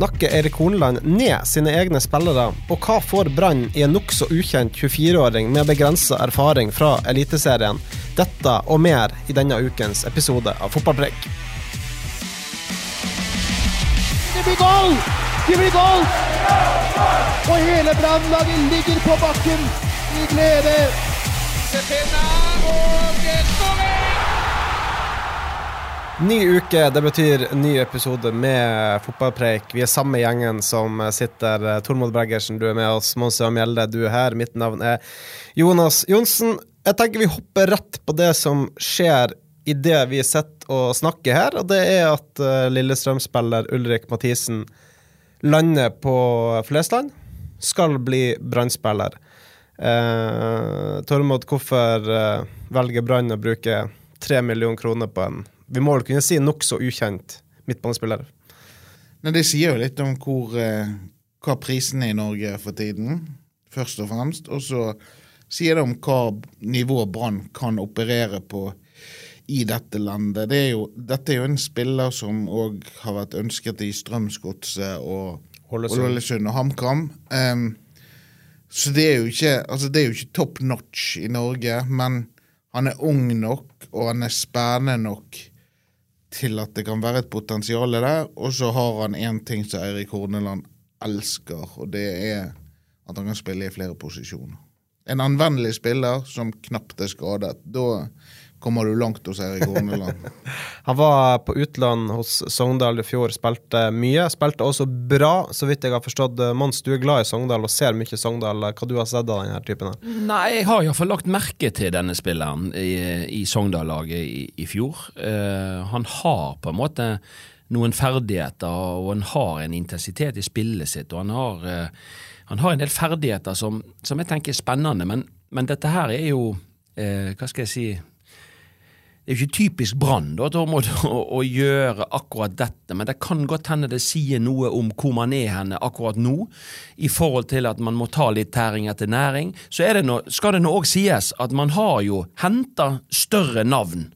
Snakker Erik Hornland ned sine egne spillere, og hva får Brann i en nokså ukjent 24-åring med begrensa erfaring fra Eliteserien? Dette og mer i denne ukens episode av Fotballpreik. Det blir goal! Det blir goal! Og hele brannlaget ligger på bakken i glede. Ny uke, det betyr ny episode med Fotballpreik. Vi er samme gjengen som sitter. Tormod Breggersen, du er med oss. Mons Øhm Gjelde, du er her. Mitt navn er Jonas Johnsen. Jeg tenker vi hopper rett på det som skjer i det vi sitter og snakker her, og det er at uh, Lillestrøm-spiller Ulrik Mathisen lander på Flesland. Skal bli Brann-spiller. Uh, Tormod, hvorfor uh, velger Brann å bruke tre millioner kroner på en vi må vel kunne si nokså ukjent midtbanespiller. Nei, Det sier jo litt om hvor, eh, hva er i Norge for tiden, først og fremst. Og så sier det om hva nivå Brann kan operere på i dette landet. Det er jo, dette er jo en spiller som òg har vært ønsket i Strømsgodset og Ålesund. Og HamKam. Um, så det er ikke, altså det er jo ikke top notch i Norge, men han er ung nok, og han er spennende nok til at det kan være et potensial der. Og så har han én ting som Eirik Horneland elsker, og det er at han kan spille i flere posisjoner. En anvendelig spiller som knapt er skadet. Da kommer du langt hos Erik Horneland. Han var på utland hos Sogndal i fjor, spilte mye. Spilte også bra, så vidt jeg har forstått. Mons, du er glad i Sogndal og ser mye Sogndal. Hva du har sett av denne typen her? Nei, jeg har iallfall lagt merke til denne spilleren i, i Sogndal-laget i, i fjor. Uh, han har på en måte noen ferdigheter, og han har en intensitet i spillet sitt. Og han har, Uh, han har en del ferdigheter som, som jeg tenker er spennende, men, men dette her er jo eh, Hva skal jeg si det er jo ikke typisk Brann å, å gjøre akkurat dette, men det kan godt hende det sier noe om hvor man er henne akkurat nå, i forhold til at man må ta litt tæring etter næring. Så det noe, skal det nå òg sies at man har jo henta større navn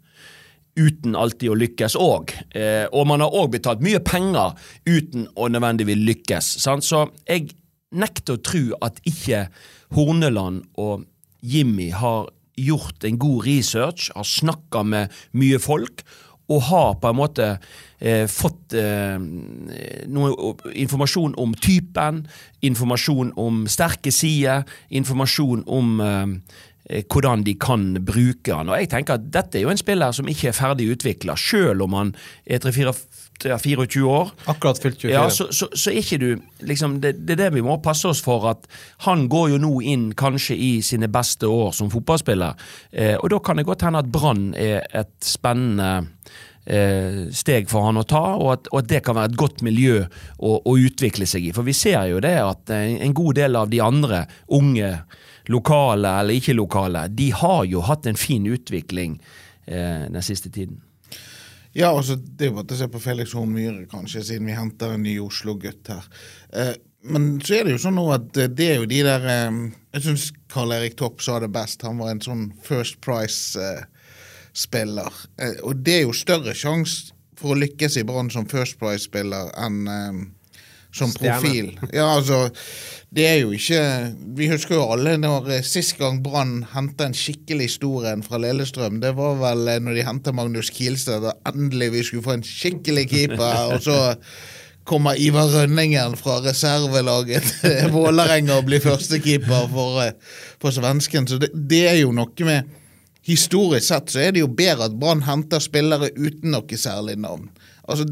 uten alltid å lykkes òg. Eh, og man har òg betalt mye penger uten å nødvendigvis lykkes. Sant? Så jeg nekter å tro at ikke Horneland og Jimmy har gjort en god research, har snakka med mye folk, og har på en måte eh, fått eh, noe informasjon om typen, informasjon om sterke sider, informasjon om eh, hvordan de kan bruke han. Og jeg tenker at Dette er jo en spiller som ikke er ferdig utvikla, selv om han er 3-24 år. Akkurat fylt 24. Ja, så, så, så er ikke du liksom, det, det er det vi må passe oss for, at han går jo nå inn kanskje i sine beste år som fotballspiller. Eh, og da kan det godt hende at Brann er et spennende eh, steg for han å ta, og at, og at, det kan være et godt miljø å, å, utvikle seg i. For vi ser jo det at en god del av de andre unge, lokale eller ikke lokale, de har jo hatt en fin utvikling eh, den siste tiden. Ja, altså, det er jo bare å se på Felix Horn Myhre, kanskje, siden vi henter en ny Oslo-gutt her. Eh, men så er det jo sånn nå at det er jo de der eh, Jeg syns Karl Erik Topp sa det best. Han var en sånn First Price-spiller. Eh, og det er jo større sjanse for å lykkes i Brann som First Price-spiller enn eh, som profil. Ja, altså det er jo ikke Vi husker jo alle når eh, sist gang Brann henta en skikkelig stor en fra Lillestrøm. Det var vel eh, når de henta Magnus Kielstad, da endelig vi skulle få en skikkelig keeper. og så kommer Ivar Rønningen fra reservelaget til Vålerenga og blir førstekeeper for, eh, for svensken. Så det, det er jo noe med Historisk sett så er det jo bedre at Brann henter spillere uten noe særlig navn. Altså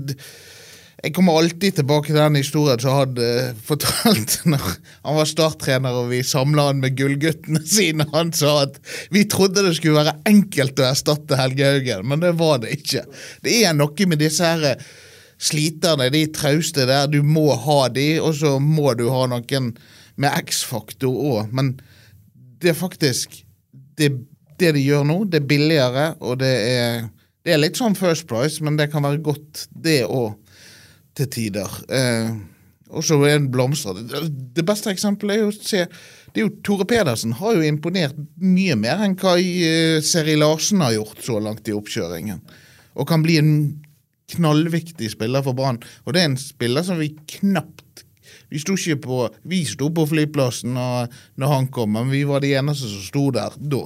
jeg kommer alltid tilbake til den historien som han hadde fortalt når han var starttrener og vi samla han med gullguttene sine. Han sa at vi trodde det skulle være enkelt å erstatte Helge Haugen, men det var det ikke. Det er noe med disse her sliterne, de trauste der. Du må ha de, og så må du ha noen med X-faktor òg. Men det er faktisk det, det de gjør nå, det er billigere, og det er, det er litt sånn First Price, men det kan være godt, det òg, til tider. Eh, og så er en blomster. Det, beste eksempelet er jo å se det er jo Tore Pedersen har jo imponert mye mer enn hva eh, Seri Larsen har gjort så langt i oppkjøringen. Og kan bli en knallviktig spiller for Brann. Og det er en spiller som vi knapt Vi sto ikke på Vi sto på flyplassen når han kom, men vi var de eneste som sto der da.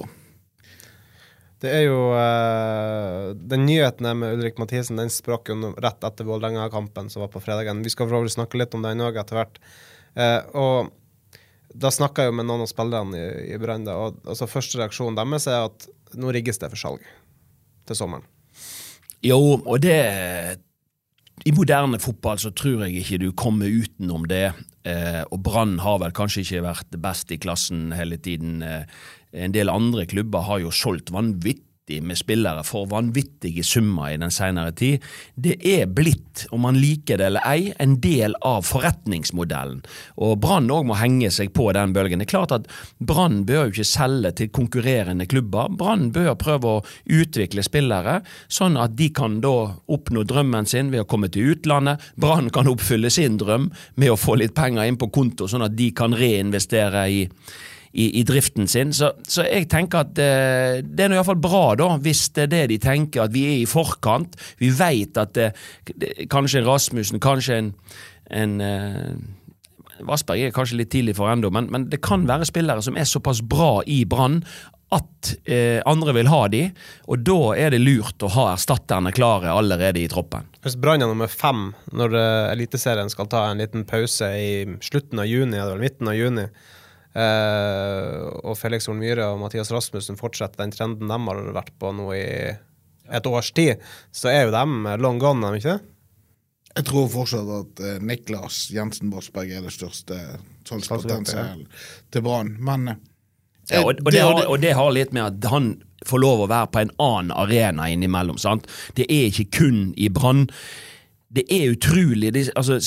Det er jo uh, Den nyheten med Ulrik Mathisen den sprakk jo rett etter Vålerenga-kampen som var på fredagen. Vi skal for øvrig snakke litt om den òg etter hvert. Uh, og da snakka jeg jo med noen av spillerne i, i Brann, og altså, første reaksjonen deres er at nå rigges det for salg til sommeren. Jo, og det I moderne fotball så tror jeg ikke du kommer utenom det. Eh, og Brann har vel kanskje ikke vært best i klassen hele tiden. Eh, en del andre klubber har jo solgt vanvittig med spillere for vanvittige summer i den senere tid. Det er blitt, om man liker det eller ei, en del av forretningsmodellen. Og Brann òg må henge seg på den bølgen. Det er klart at Brann bør jo ikke selge til konkurrerende klubber. Brann bør prøve å utvikle spillere, sånn at de kan da oppnå drømmen sin ved å komme til utlandet. Brann kan oppfylle sin drøm med å få litt penger inn på konto, sånn at de kan reinvestere i i, i driften sin. Så, så, jeg tenker at eh, det er iallfall bra, da, hvis det er det de tenker, at vi er i forkant. Vi veit at det, det, kanskje en Rasmussen, kanskje en, en eh, Vassberg er kanskje litt tidlig for ennå, men, men, det kan være spillere som er såpass bra i Brann at eh, andre vil ha de, og da er det lurt å ha erstatterne klare allerede i troppen. Hvis Brann er nummer fem når uh, Eliteserien skal ta en liten pause i slutten av juni, eller midten av juni, og Felix Horn Myhre og Mathias Rasmussen fortsetter den trenden de har vært på nå i et års tid, så er jo dem long gone, er de ikke det? Jeg tror fortsatt at uh, Niklas Jensen Bossberg er det største salgspotensialet til Brann, men uh, ja, og, og, det har, og, det har, litt med at han får lov å være på en annen arena innimellom. sant? Det er ikke kun i Brann. Det er utrolig det, altså,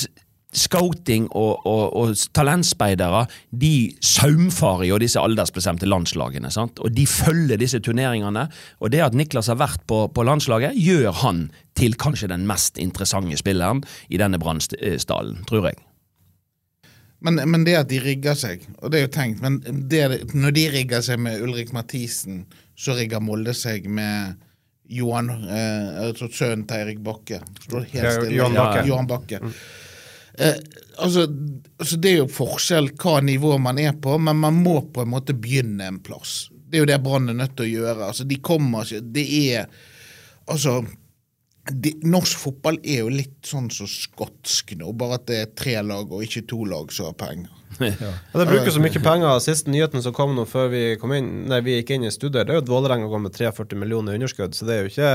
scouting og, og, og talentspeidere de saumfarer jo disse aldersbestemte landslagene. Sant? Og de følger disse turneringene. Og det at Niklas har vært på, på landslaget, gjør han til kanskje den mest interessante spilleren i denne Brannstallen, tror jeg. Men, men, det at de rigger seg, og det er jo tenkt Men det, når de rigger seg med Ulrik Mathisen, så rigger Molde seg med Johan, eh, sønnen til Eirik Bakke. Ja, Johan Bakke. Johan Bakke. Mm. Eh, altså, altså, Det er jo forskjell hva nivå man er på, men man må på en måte begynne en plass. Det er jo det Brann er nødt til å gjøre. altså De kommer ikke Det er Altså de, norsk fotball er jo litt sånn som så skotsk nå, bare at det er tre lag og ikke to lag som har penger. Ja. Det bruker så mye penger. Siste nyheten som kom nå før vi, kom inn, nei, vi gikk inn i studiet, det er jo at Vålerenga går med 43 millioner i underskudd, så det er jo ikke,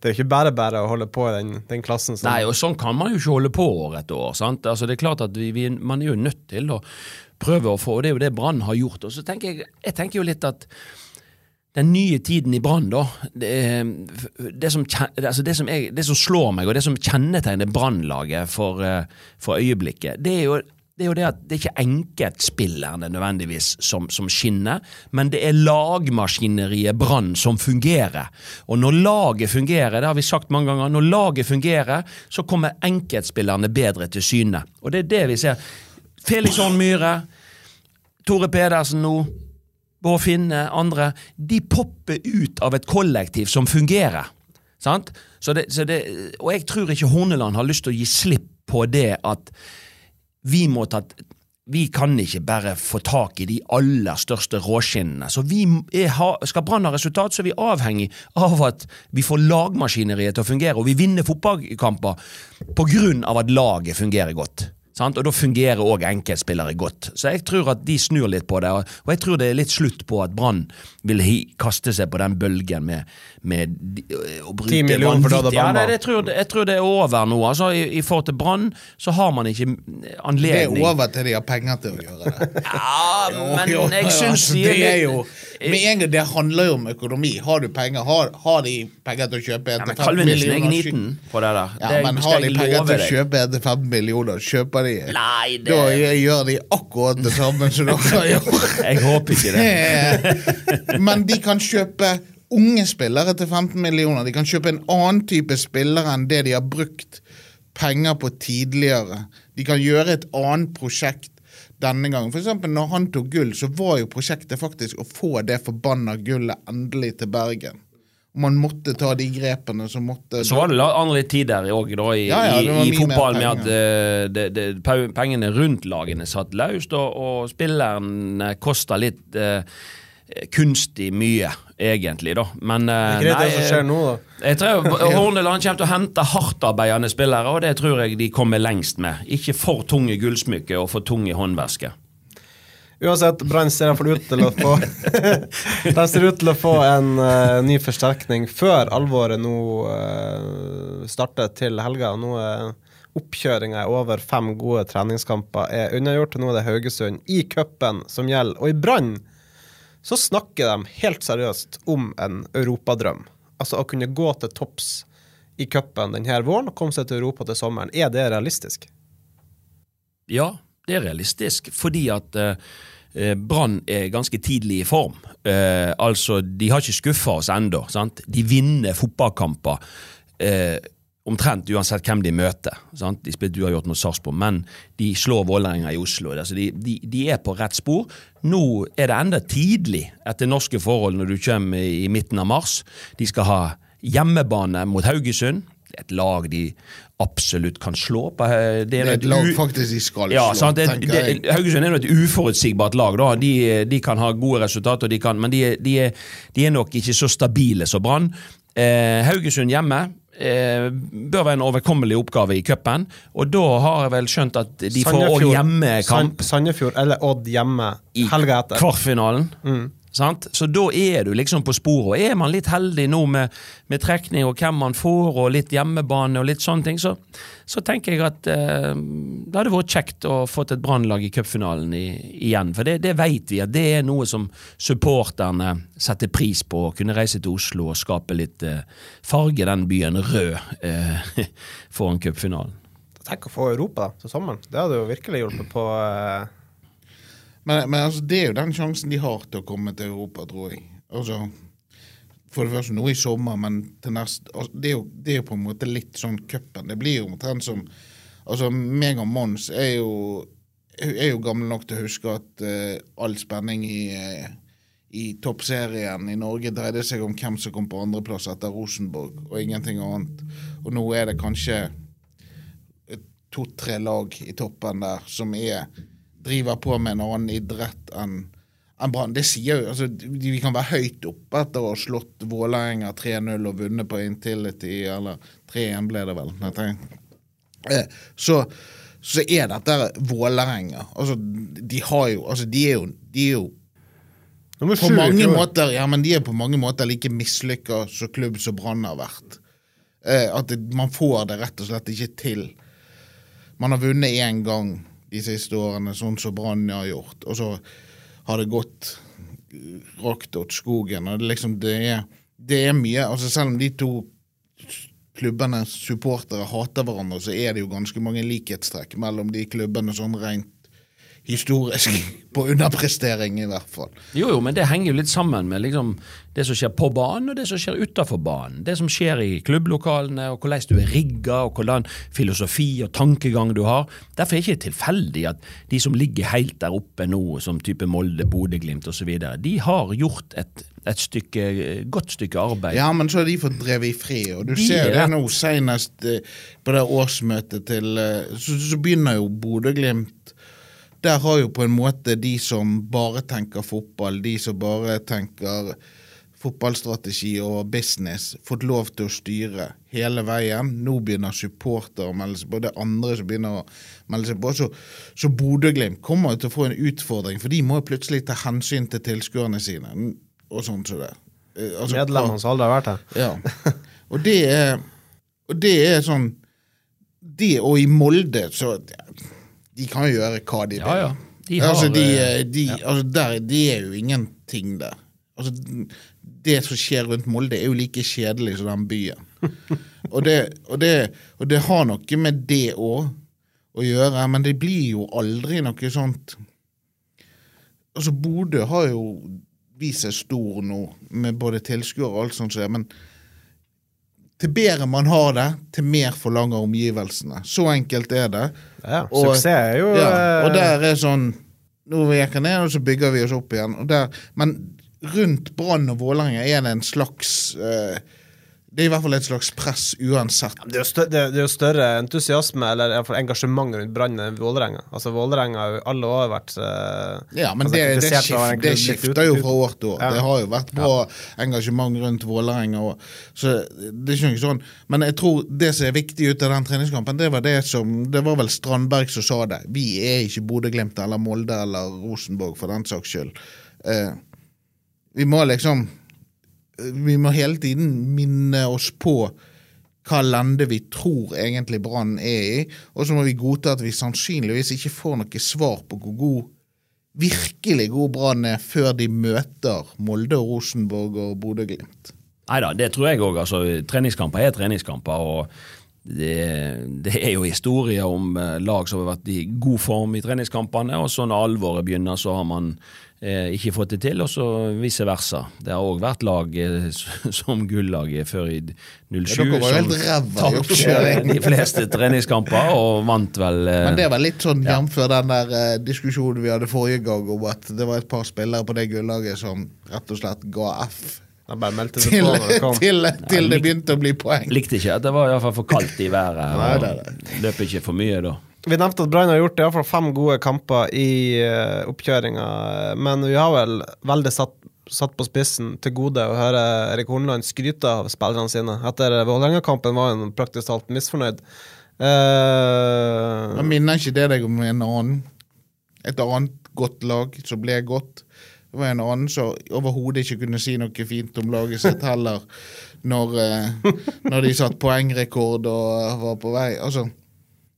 det er ikke bare bare å holde på i den, den klassen. Som... Nei, og sånn kan man jo ikke holde på år etter år. sant? Altså, det er klart at vi, vi, Man er jo nødt til å prøve å få, og det er jo det Brann har gjort. Og så tenker jeg, jeg tenker jo litt at den nye tiden i Brann, da det, det, som, altså det, som jeg, det, som, slår meg, og det som kjennetegner Brannlaget for, eh, for, øyeblikket, det er, jo, det er jo det at det er ikke enkeltspillerne nødvendigvis som, som skinner, men det er lagmaskineriet Brann som fungerer. Og når laget fungerer, det har vi sagt mange ganger, når laget fungerer, så kommer enkeltspillerne bedre til syne. Og det er det vi ser. Felix Horn Myhre, Tore Pedersen nå. Bård Finne, andre, de popper ut av et kollektiv som fungerer. Sant? Så det, så det, og jeg tror ikke Horneland har lyst til å gi slipp på det at vi må ta vi kan ikke bare få tak i de aller største råskinnene. Så vi er, Skal Brann ha resultat, så er vi avhengig av at vi får lagmaskineriet til å fungere, og vi vinner fotballkamper på grunn av at laget fungerer godt. Sant? Og da fungerer òg enkeltspillere godt. Så jeg tror at de snur litt på det, og jeg tror det er litt slutt på at Brann vil kaste seg på den bølgen med, med å bruke 10 millioner for Dada Bamba. Ja, det, det tror, jeg tror det er over nå. Altså, i, I forhold til Brann så har man ikke anledning Det er over til de har penger til å gjøre det. Ja, men jeg syns det er jo Med en gang det handler jo om økonomi. Har du penger, har, har de penger til å kjøpe ja, en men 15 Kalvin er millioner? gniten på det der. Ja, det men har de penger til å kjøpe en til 15 millioner, kjøper de Nei, det Da gjør de akkurat det samme som dere gjør. Jeg håper ikke det. Men de kan kjøpe unge spillere til 15 millioner. De kan kjøpe en annen type spillere enn det de har brukt penger på tidligere. De kan gjøre et annet prosjekt denne gangen. For eksempel når han tok gull, så var jo prosjektet faktisk å få det forbanna gullet endelig til Bergen. Man måtte ta de grepene som måtte Så var det andre tider tid der òg, da, i, Ja, ja, i, i fotballen med at eh, det, det, pengene rundt lagene satt løst, og, og spillerne kosta litt eh, kunstig mye, egentlig, da. Men eh, Det er ikke det nei, som skjer nå, da. Jeg tror Horneland kommer til å hente hardtarbeidende spillere, og det tror jeg de kommer lengst med. Ikke for tunge gullsmykker og for tunge håndversker. Uansett, Brann ser iallfall ut til å få De ser ut til å få en uh, ny forsterkning før alvoret nå uh, starter til helga. Nå er oppkjøringa er over. Fem gode treningskamper er unnagjort. Nå er det Haugesund i cupen som gjelder. Og i Brann så snakker de helt seriøst om en europadrøm. Altså å kunne gå til topps i cupen denne våren og komme seg til Europa til sommeren. Er det realistisk? Ja, det er realistisk, fordi at eh, eh, Brann er ganske tidlig i form. Eh, altså, de har ikke skuffa oss ennå. De vinner fotballkamper eh, omtrent uansett hvem de møter. sant? De spilte uavgjort mot Sarpsborg, men de slår Vålerenga i Oslo. Altså, de, de, de er på rett spor. Nå er det enda tidlig etter norske forhold når du kommer i midten av mars. De skal ha hjemmebane mot Haugesund. Det er et lag de absolutt kan slå. på. eh, Det er et lag u- faktisk de skal ja, slå, sant? Det, det, Haugesund er jo et uforutsigbart lag. De, de kan ha gode resultater, de kan, men de, er- de, er, de er nok ikke så stabile som Brann. Eh, Haugesund hjemme eh, bør være en overkommelig oppgave i cupen. Og da har jeg vel skjønt at de får òg hjemmekamp San- Sandefjord eller Odd hjemme i helga etter. kvartfinalen. Sant? Så da er du liksom på sporet. Og er man litt heldig nå med, med trekning og hvem man får, og litt hjemmebane og litt sånne ting, så, så tenker jeg at eh, det hadde vært kjekt å fått et brannlag i cupfinalen igjen. For det, det vet vi at det er noe som supporterne setter pris på. Å kunne reise til Oslo og skape litt eh, farge den byen rød eh, foran cupfinalen. Tenk å få Europa da, til sommeren. Det hadde jo virkelig hjulpet på eh, Men, men altså, det er jo den sjansen de har til å komme til Europa, tror jeg. Altså, for det første nå i sommer, men til neste altså, det, er jo, det er jo på en måte litt sånn cupen. Det blir jo omtrent som Altså, meg og Mons er jo, er jo gammel nok til å huske at uh, all spenning i, uh, i toppserien i Norge dreide seg om hvem som kom på andreplass etter Rosenborg, og ingenting annet. Og nå er det kanskje to-tre lag i toppen der som er driver på med en annen idrett enn en Brann. Det sier jo altså, Vi kan være høyt oppe etter å ha slått Vålerenga 3-0 og vunnet på Intility, eller 3-1 ble det vel. Eh, Så, så er dette Vålerenga. Altså, de har jo Altså, de er jo, de er jo på mange måter Ja, men de er på mange måter like mislykka som klubb som Brann har vært. Eh, at det, man får det rett og slett ikke til. Man har vunnet én gang de siste årene, sånn som Brann har gjort, og så har det gått rakt åt skogen. og Det, liksom, det, er, det er mye altså Selv om de to klubbene supportere hater hverandre, så er det jo ganske mange likhetstrekk mellom de klubbene sånn rent historisk, på underprestering i hvert fall. Jo, jo, men det henger jo litt sammen med liksom, det som skjer på banen, og det som skjer utafor banen. Det som skjer i klubblokalene, og hvordan du er rigga, og hvordan filosofi og tankegang du har. Derfor er det ikke tilfeldig at de som ligger helt der oppe nå, som type Molde, Bodø-Glimt osv., de har gjort et, et stykke, godt stykke arbeid. Ja, men så har de fått drevet i fred, og du De ser er det nå senest eh, på det årsmøtet til eh, Så, så begynner jo Bodø-Glimt Der har jo på en måte de som bare tenker fotball, de som bare tenker fotballstrategi og business fått lov til å styre hele veien. Nå begynner supportere å melde seg på, det er andre som begynner å melde seg på. Så, så Bodø-Glimt kommer til å få en utfordring, for de må jo plutselig ta hensyn til tilskuerne sine. og sånt som det. Eh, altså, Medlemmene som aldri har vært her. Ja. Og det er, og det er sånn Det og i Molde, så De kan jo gjøre hva de vil. Ja, ja. De har, altså, de, de, ja. altså, der, det er jo ingenting der. Altså, det som skjer rundt Molde, er jo like kjedelig som den byen. og, det, og, det, og det har noe med det òg å gjøre, men det blir jo aldri noe sånt Altså, Bodø har jo vist seg stor nå, med både tilskuere og alt sånt, men til bedre man har det, til mer forlanger omgivelsene. Så enkelt er det. Ja, suksess er jo ja, eh, Og der er sånn Nå gikk jeg ned, og så bygger vi oss opp igjen. Og der, men rundt Brann og Vålerenga er det en slags eh, Det er i hvert fall et slags press uansett. Det er, større, det er jo større entusiasme eller engasjement rundt Brann enn Vålerenga. Altså, Vålerenga har jo alle år vært eh, Ja, men altså, det, det, en skift, det skifter jo fra år til år. Ja. Det har jo vært bra engasjement rundt Vålerenga. Så det er ikke sånn. Men jeg tror det som er viktig ut av den treningskampen, det var det som Det var vel Strandberg som sa det. Vi er ikke Bodø-Glimt eller Molde eller Rosenborg, for den saks skyld. Eh, vi må liksom Vi må hele tiden minne oss på hva lende vi tror egentlig Brann er i, og så må vi godta at vi sannsynligvis ikke får noe svar på hvor god virkelig god Brann er før de møter Molde Rosenborg og Bodø-Glimt. Nei da, det tror jeg òg. Altså, treningskamper er treningskamper. og det, det er jo historier om eh, lag som har vært i god form i treningskampene, og så når alvoret begynner, så har man ikke fått det til, og så vice versa. Det har òg vært lag eh, som gullaget før i 07 Ja, dere var jo helt ræva i tapte de fleste treningskamper, og vant vel eh, Men det var litt sånn jf. den der eh, diskusjonen vi hadde forrige gang om at det var et par spillere på det gullaget som rett og slett ga F De bare meldte seg til, det til, til det begynte å bli poeng. Likte ikke at det var i hvert fall for kaldt i været. Nei, nei, nei. Løp ikke for mye da. Vi nevnte at Brann har gjort i hvert fall fem gode kamper i uh, oppkjøringa, men vi har vel veldig satt, satt på spissen til gode å høre Erik Hornland skryte av spillerne sine. Etter Vålerenga-kampen var han praktisk talt misfornøyd. Uh, Men minner ikke det deg om en annen Et annet godt lag som ble godt? Det var en annen som overhodet ikke kunne si noe fint om laget sitt heller, når, eh, når de satt poengrekord og var på vei. Altså,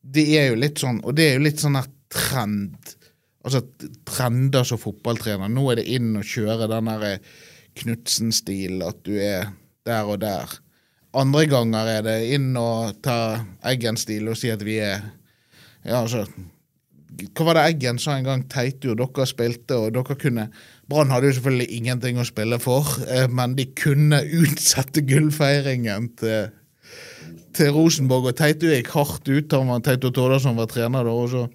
det er jo litt sånn, og det er jo litt sånn her trend. Altså trender som fotballtrener. Nå er det inn å kjøre den der eh, Knutsen-stil, at du er der og der. Andre ganger er det inn og ta Eggen-stil og si at vi er Ja, altså Hva var det Eggen sa en gang? Teitjord, dere spilte, og dere kunne Brann hadde jo selvfølgelig ingenting å spille for, eh, men de kunne utsette gullfeiringen til til Rosenborg, og Teito gikk hardt ut. Han var Teito Tordasson var trener da, og så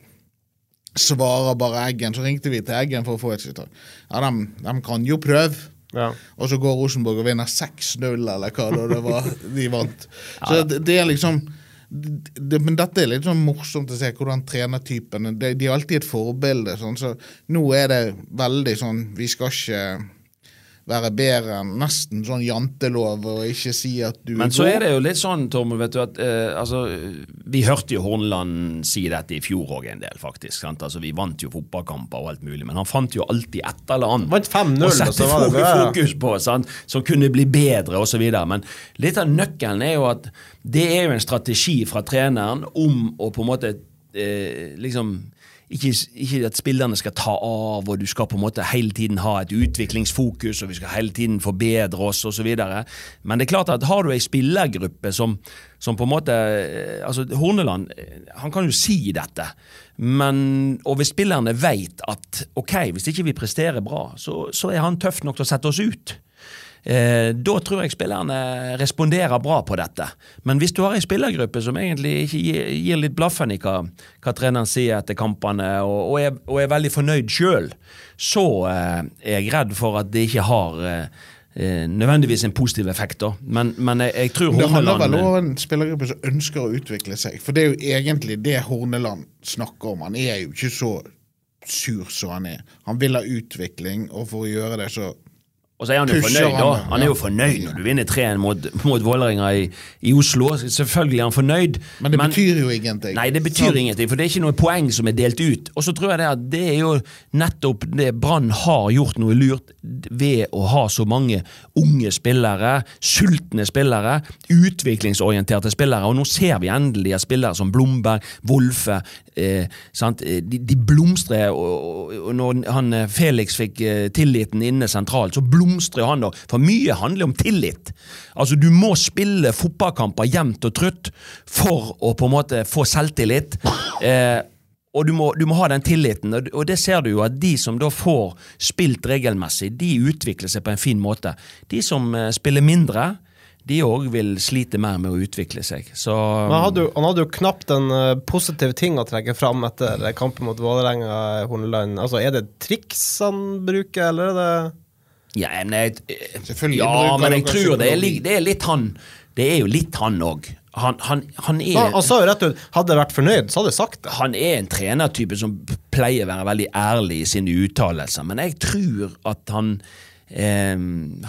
svarer bare Eggen. Så ringte vi til Eggen for å få et sitat. Ja, de, de kan jo prøve. ja. Og så går Rosenborg og vinner 6-0, eller hva da det var de vant. Så det, det er liksom det, Men dette er litt sånn morsomt å se hvordan trenertypene De, de er alltid et forbilde. Sånn, så nå er det veldig sånn Vi skal ikke være bedre enn nesten sånn jantelov og ikke si at du Men så er det jo litt sånn, Tormod, vet du, at eh, altså, vi hørte jo Hornland si dette i fjor òg en del, faktisk. Sant? Altså, vi vant jo fotballkamper og alt mulig, men han fant jo alltid et eller annet Vant 5-0, å og sette så var det fo- bra. fokus på, sant? som kunne bli bedre osv. Men litt av nøkkelen er jo at det er jo en strategi fra treneren om å på en måte eh, liksom ikke, ikke at spillerne skal ta av, og du skal på en måte hele tiden ha et utviklingsfokus, og vi skal hele tiden forbedre oss osv. Men det er klart at har du ei spillergruppe som, som på en måte eh, altså Horneland eh, han kan jo si dette, men, og hvis spillerne vet at ok, hvis ikke vi presterer bra, så, så er han tøff nok til å sette oss ut. Eh, da tror jeg spillerne responderer bra på dette. Men hvis du har en spillergruppe som egentlig ikke gir, gir litt blaffen i hva, hva treneren sier etter kampene, og, og, er, og er veldig fornøyd sjøl, så eh, er jeg redd for at det ikke har eh, eh, nødvendigvis en positiv effekt. da. Men, men jeg, jeg tror Det handler vel om en spillergruppe som ønsker å utvikle seg. For det er jo egentlig det Horneland snakker om. Han er jo ikke så sur som han er. Han vil ha utvikling, og for å gjøre det så Og så er han jo Pusher fornøyd, da. han, er jo fornøyd når du vinner 3-1 mot, mot Vålerenga i, i Oslo. Selvfølgelig er han fornøyd. Men det betyr jo ingenting. Nei, det betyr Sant? ingenting, for det er ikke noe poeng som er delt ut. Og så tror jeg det at det er jo nettopp det Brann har gjort noe lurt ved å ha så mange unge spillere, sultne spillere, utviklingsorienterte spillere. Og nå ser vi endelig at spillere som Blomberg, Wolfe eh, sant? Eh, De, de blomstrer. Og, og når han eh, Felix fikk eh, tilliten inne sentralt, så blomstrer han da. For mye handler om tillit. Altså, du må spille fotballkamper jevnt og trutt for å på en måte få selvtillit. Eh, og du må, du må ha den tilliten, og det ser du jo at de som da får spilt regelmessig, de utvikler seg på en fin måte. De som eh, spiller mindre, de òg vil slite mer med å utvikle seg. Så han hadde, jo, han hadde jo knapt en eh, positiv ting å trekke fram etter kampen mot Vålerenga. Altså, er det triks han bruker, eller er det Ja, men jeg, Selvfølgelig ja, bruker men jeg tror det er, psykologi. det er litt han. Det er jo litt han òg. Han, han, han er han, han sa jo rett ut Hadde jeg vært fornøyd, så hadde jeg sagt det. han er en trenertype som pleier å være veldig ærlig i sine uttalelser, men jeg tror at han eh,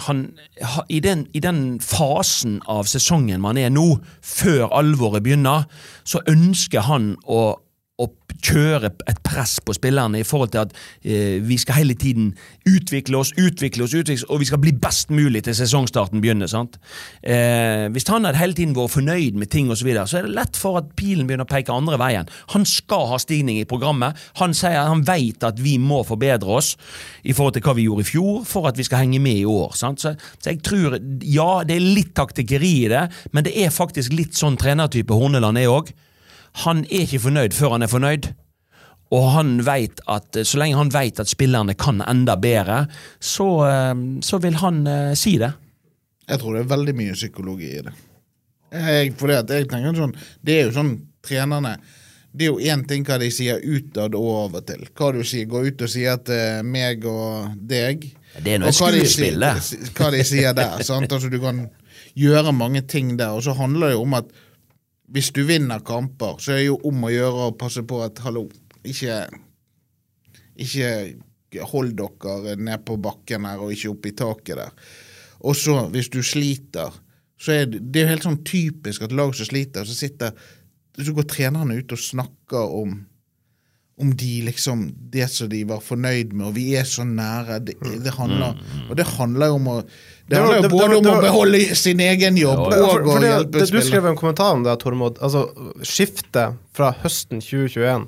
han, ha- i, den, I den fasen av sesongen man er nå, før alvoret begynner, så ønsker han å, å kjøre et press på spillerne i forhold til at eh, vi skal hele tiden utvikle oss, utvikle oss, utvikle oss, og vi skal bli best mulig til sesongstarten begynner. sant? Eh, hvis han hadde hele tiden vært fornøyd med ting, og så, videre, så er det lett for at pilen begynner å peke andre veien. Han skal ha stigning i programmet. Han sier han vet at vi må forbedre oss i forhold til hva vi gjorde i fjor, for at vi skal henge med i år. sant? Så, så jeg tror, ja, det er litt taktikkeri i det, men det er faktisk litt sånn trenertype Horneland er òg. Han er ikke fornøyd før han er fornøyd. Og han vet at, så lenge han vet at spillerne kan enda bedre, så, eh, så vil han uh, si det. Jeg tror det er veldig mye psykologi i det. Jeg, fordi at jeg tenker sånn Det er jo sånn trenerne Det er jo én ting hva de sier utad og av og til. Hva du sier, går ut og sier til meg og deg. Det er noe og hva de skuespill, det. sier- Hva de sier der. sant? Altså Du kan gjøre mange ting der, og så handler det jo om at hvis du vinner kamper, så er det jo om å gjøre å passe på at hallo, ikke ikke hold dere ned på bakken her og ikke opp i taket der. Og så, hvis du sliter, så er det, det er jo helt sånn typisk at lag som sliter, så sitter Så går trenerne ut og snakker om om de liksom Det som de var fornøyd med, og vi er så nære. Det, det handler Og det handler jo om å Det handler jo det- både det- om å beholde sin egen jobb Ja, ja. og å hjelpe spillere. du skrev en kommentar om det, Tormod. Altså, skiftet fra høsten 2021,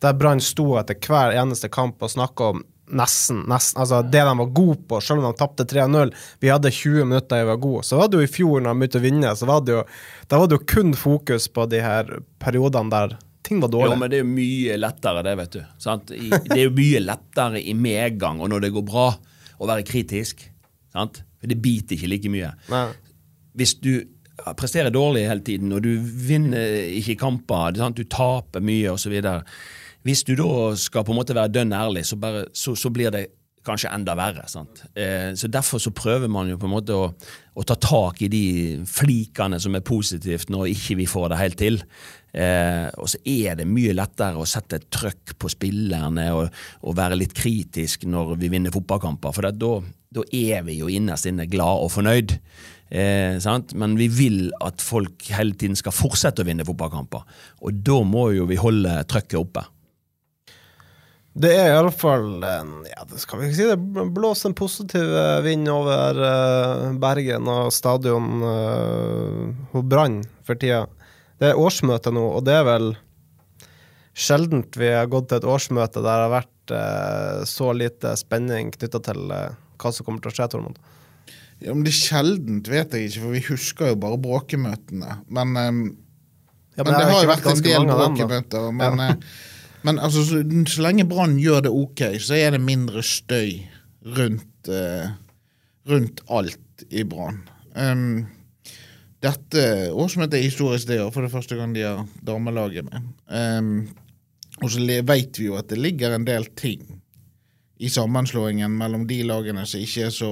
der Brann sto etter hver eneste kamp og snakka om nesten, nesten, altså det de var gode på, selv om de tapte 3-0. Vi hadde 20 minutter jeg var gode. Så var det jo i fjor, når de begynte å vinne, så var det jo, da var det jo kun fokus på de her periodene der ting var dårlig. Jo, men det er jo mye lettere, det, vet du. Sant? I, det er jo mye lettere i medgang og når det går bra, å være kritisk. Sant? For det biter ikke like mye. Nei. Hvis du presterer dårlig hele tiden, og du vinner ikke kamper, sant? du taper mye osv. Hvis du da skal på en måte være dønn ærlig, så, bare, så, så blir det kanskje enda verre. Sant? Eh, så Derfor så prøver man jo på en måte å, å ta tak i de flikene som er positivt, når ikke vi får det helt til. Eh, og så er det mye lettere å sette et trøkk på spillerne og, og være litt kritisk når vi vinner fotballkamper, for da, da er vi jo innerst inne glad og fornøyd. Eh? Men vi vil at folk hele tiden skal fortsette å vinne fotballkamper. Og da må jo vi holde trøkket oppe. Det er iallfall ja, det skal vi ikke si det blåser en positiv eh, vind over eh, Bergen og stadion uh, hos Brann for tida. Det er årsmøte nå, og det er vel sjeldent vi har gått til et årsmøte der det har vært eh, så lite spenning knytta til eh, hva som kommer til å skje, Tormod. Ja, men det er sjeldent, vet jeg ikke, for vi husker jo bare bråkemøtene. Men, eh, Ja, men, det, har jo vært en del bråkemøter. Men, eh, men altså, så, så lenge Brann gjør det ok, så er det mindre støy rundt, eh, rundt alt i Brann. Um, dette årsmøtet er historisk, det òg, for det første gang de har damelaget med. Um, og så veit vi jo at det ligger en del ting i sammenslåingen mellom de lagene som ikke er så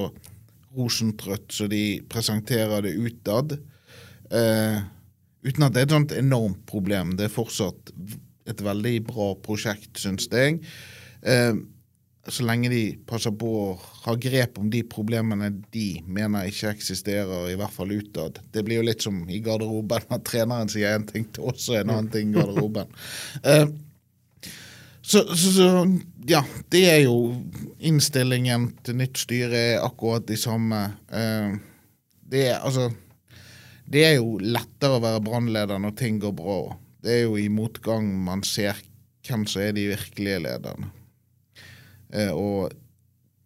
rosentrøtt så de presenterer det utad. Uh, uten at det er et sånt enormt problem. Det er fortsatt et veldig bra prosjekt, syns jeg. Eh, så lenge de passer på å ha grep om de problemene de mener ikke eksisterer, i hvert fall utad. Det blir jo litt som i garderoben, at treneren sier en ting til oss og en annen ting i garderoben. Eh, så, så, så ja, det er jo innstillingen til nytt styre er akkurat de samme. Eh, det er altså Det er jo lettere å være brannleder når ting går bra. Det er jo i motgang man ser hvem som er de virkelige lederne. Eh, og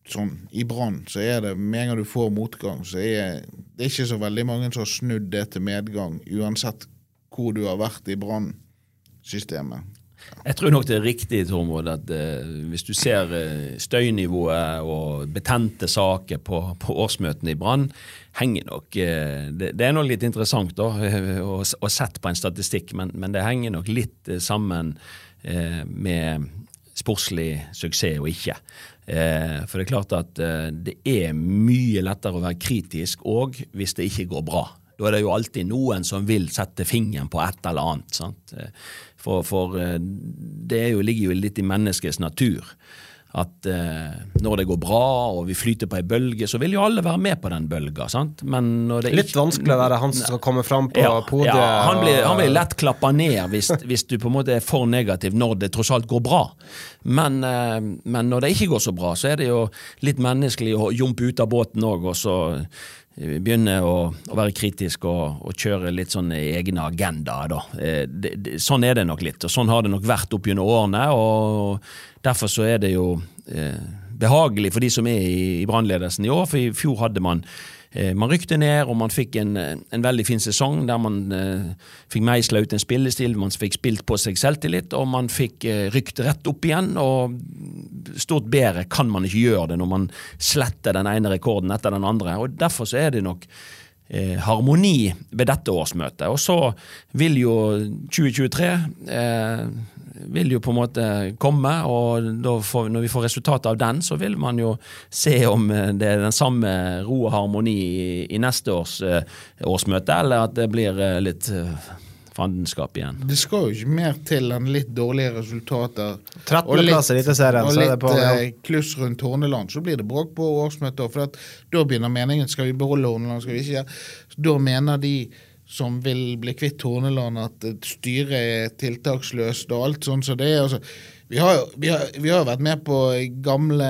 sånn, i Brann så er det med en gang du får motgang, så er det ikke så veldig mange som har snudd det til medgang, uansett hvor du har vært i Brann-systemet. Jeg tror nok det er riktig Tormod, at eh, hvis du ser eh, støynivået og betente saker på, på årsmøtene i Brann, henger nok eh, det, det, er nok litt interessant da, å, å sett på en statistikk, men, men, det henger nok litt sammen med sportslig suksess og ikke. Eh, for det er klart at det er mye lettere å være kritisk òg hvis det ikke går bra. Da er det jo alltid noen som vil sette fingeren på et eller annet. Sant? For, for eh, det jo, ligger jo litt i menneskets natur at eh, når det går bra og vi flyter på ei bølge, så vil jo alle være med på den bølga. sant? Litt vanskelig å være han som skal komme fram på ja, podiet. Ja, han blir, han blir lett klappa ned hvis, hvis, du på en måte er for negativ når det tross alt går bra. Men, eh, men, når det ikke går så bra, så er det jo litt menneskelig å jumpe ut av båten òg, og så begynne å, å, være kritisk og, og, kjøre litt sånn egne agendaer. Da. Eh, sånn er det nok litt, og sånn har det nok vært opp gjennom årene. og Derfor så er det jo eh, behagelig for de som er i, i brannledelsen i år, for i fjor hadde man man rykte ned, og man fikk en, en veldig fin sesong der man eh, fikk meisla ut en spillestil, man fikk spilt på seg selvtillit, og man fikk eh, rykt rett opp igjen. og Stort bedre kan man ikke gjøre det når man sletter den ene rekorden etter den andre. og Derfor så er det nok eh, harmoni ved dette årsmøtet. Og så vil jo 2023 eh, vil jo på en måte komme, og får, når vi får resultatet av den, så vil man jo se om eh, det er den samme ro og harmoni i, i neste års eh, årsmøte, eller at det blir eh, litt fandenskap igjen. Det skal jo ikke mer til enn litt dårlige resultater. 13.-plass i Eliteserien. Og litt på, ja. Kluss rundt Horneland, så blir det bråk på årsmøtet. For da begynner meningen skal vi beholde Horneland, skal vi ikke? Da mener de som vil bli kvitt Horneland, at styret er tiltaksløst og alt sånt. Så det er altså vi har, vi, har, vi har, vært med på gamle,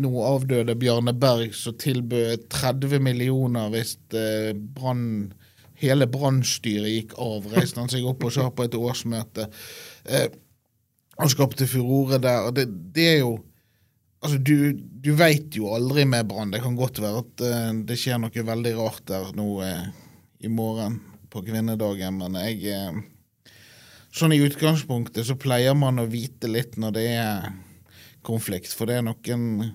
nå avdøde Bjarne Berg, som tilbød 30 millioner hvis eh, brand, hele brannstyret gikk av. Reiste han seg opp og sa på et årsmøte. Eh, og skapte furore der. og det, det er jo Altså, Du, du veit jo aldri med Brann. Det kan godt være at uh, det skjer noe veldig rart der nå uh, i morgen på kvinnedagen, men jeg eh, Sånn i utgangspunktet så pleier man å vite litt når det er konflikt, for det er noen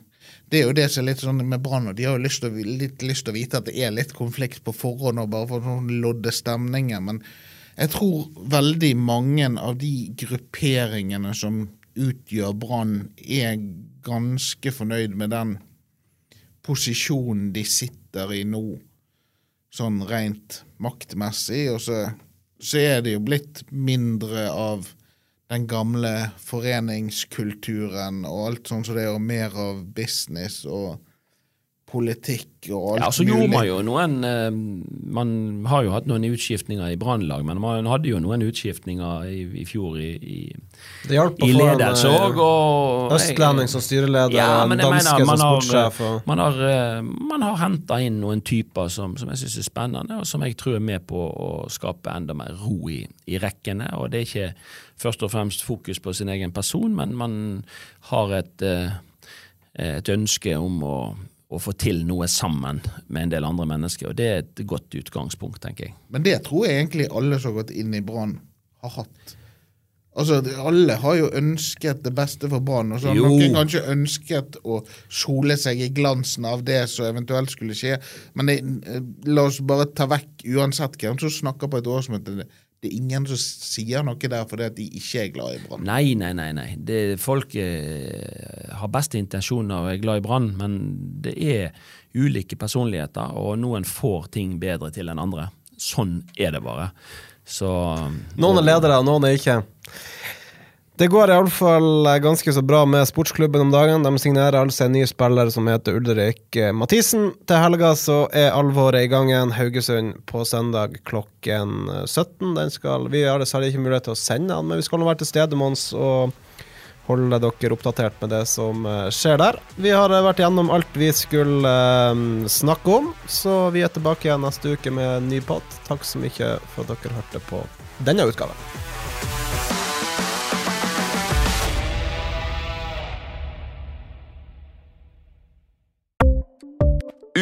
det er jo det som er litt sånn med Brann, og de har jo lyst til, litt lyst til å vite at det er litt konflikt på forhånd, og bare for sånn lodde stemninger, men jeg tror veldig mange av de grupperingene som utgjør Brann, er ganske fornøyd med den posisjonen de sitter i nå sånn rent maktmessig, og så, så er det jo blitt mindre av den gamle foreningskulturen og alt sånn som så det, og mer av business og politikk og alt ja, så gjorde man jo noen eh, Man har jo hatt noen utskiftninger i Brannlag, men man hadde jo noen utskiftninger i, i fjor i, i, i ledelse òg. Østlending som styreleder, ja, danske som sportssjef. Man har, eh, man har henta inn noen typer som, som jeg syns er spennende, og som jeg tror er med på å skape enda mer ro i, i rekkene. og det er ikke først og fremst fokus på sin egen person, men man har et, eh, et ønske om å å få til noe sammen med en del andre mennesker. og Det er et godt utgangspunkt, tenker jeg. Men det tror jeg egentlig alle som har gått inn i Brann, har hatt. Altså, Alle har jo ønsket det beste for Brann. og så har Noen kanskje ønsket å sole seg i glansen av det som eventuelt skulle skje. Men det, eh, la oss bare ta vekk uansett hvem som snakker på et årsmøte det er ingen som sier noe der fordi at de ikke er glad i Brann. Nei, nei, nei. nei. Det, folk eh, har beste intensjoner og er glad i Brann, men det er ulike personligheter, og noen får ting bedre til enn andre. Sånn er det bare. Så Noen er ledere, og noen er ikke. Det går iallfall ganske så bra med sportsklubben om dagen. De signerer altså en ny spiller som heter Ulrik eh, Mathisen. Til helga så er alvoret i gang igjen. Haugesund på søndag klokken 17. Den skal, vi har dessverre ikke mulighet til å sende den, men vi skal nå være til stede, med oss og holde dere oppdatert med det som eh, skjer der. Vi har vært gjennom alt vi skulle snakke om, så vi er tilbake igjen neste uke med en ny pott. Takk så mye for at dere hørte på denne utgaven.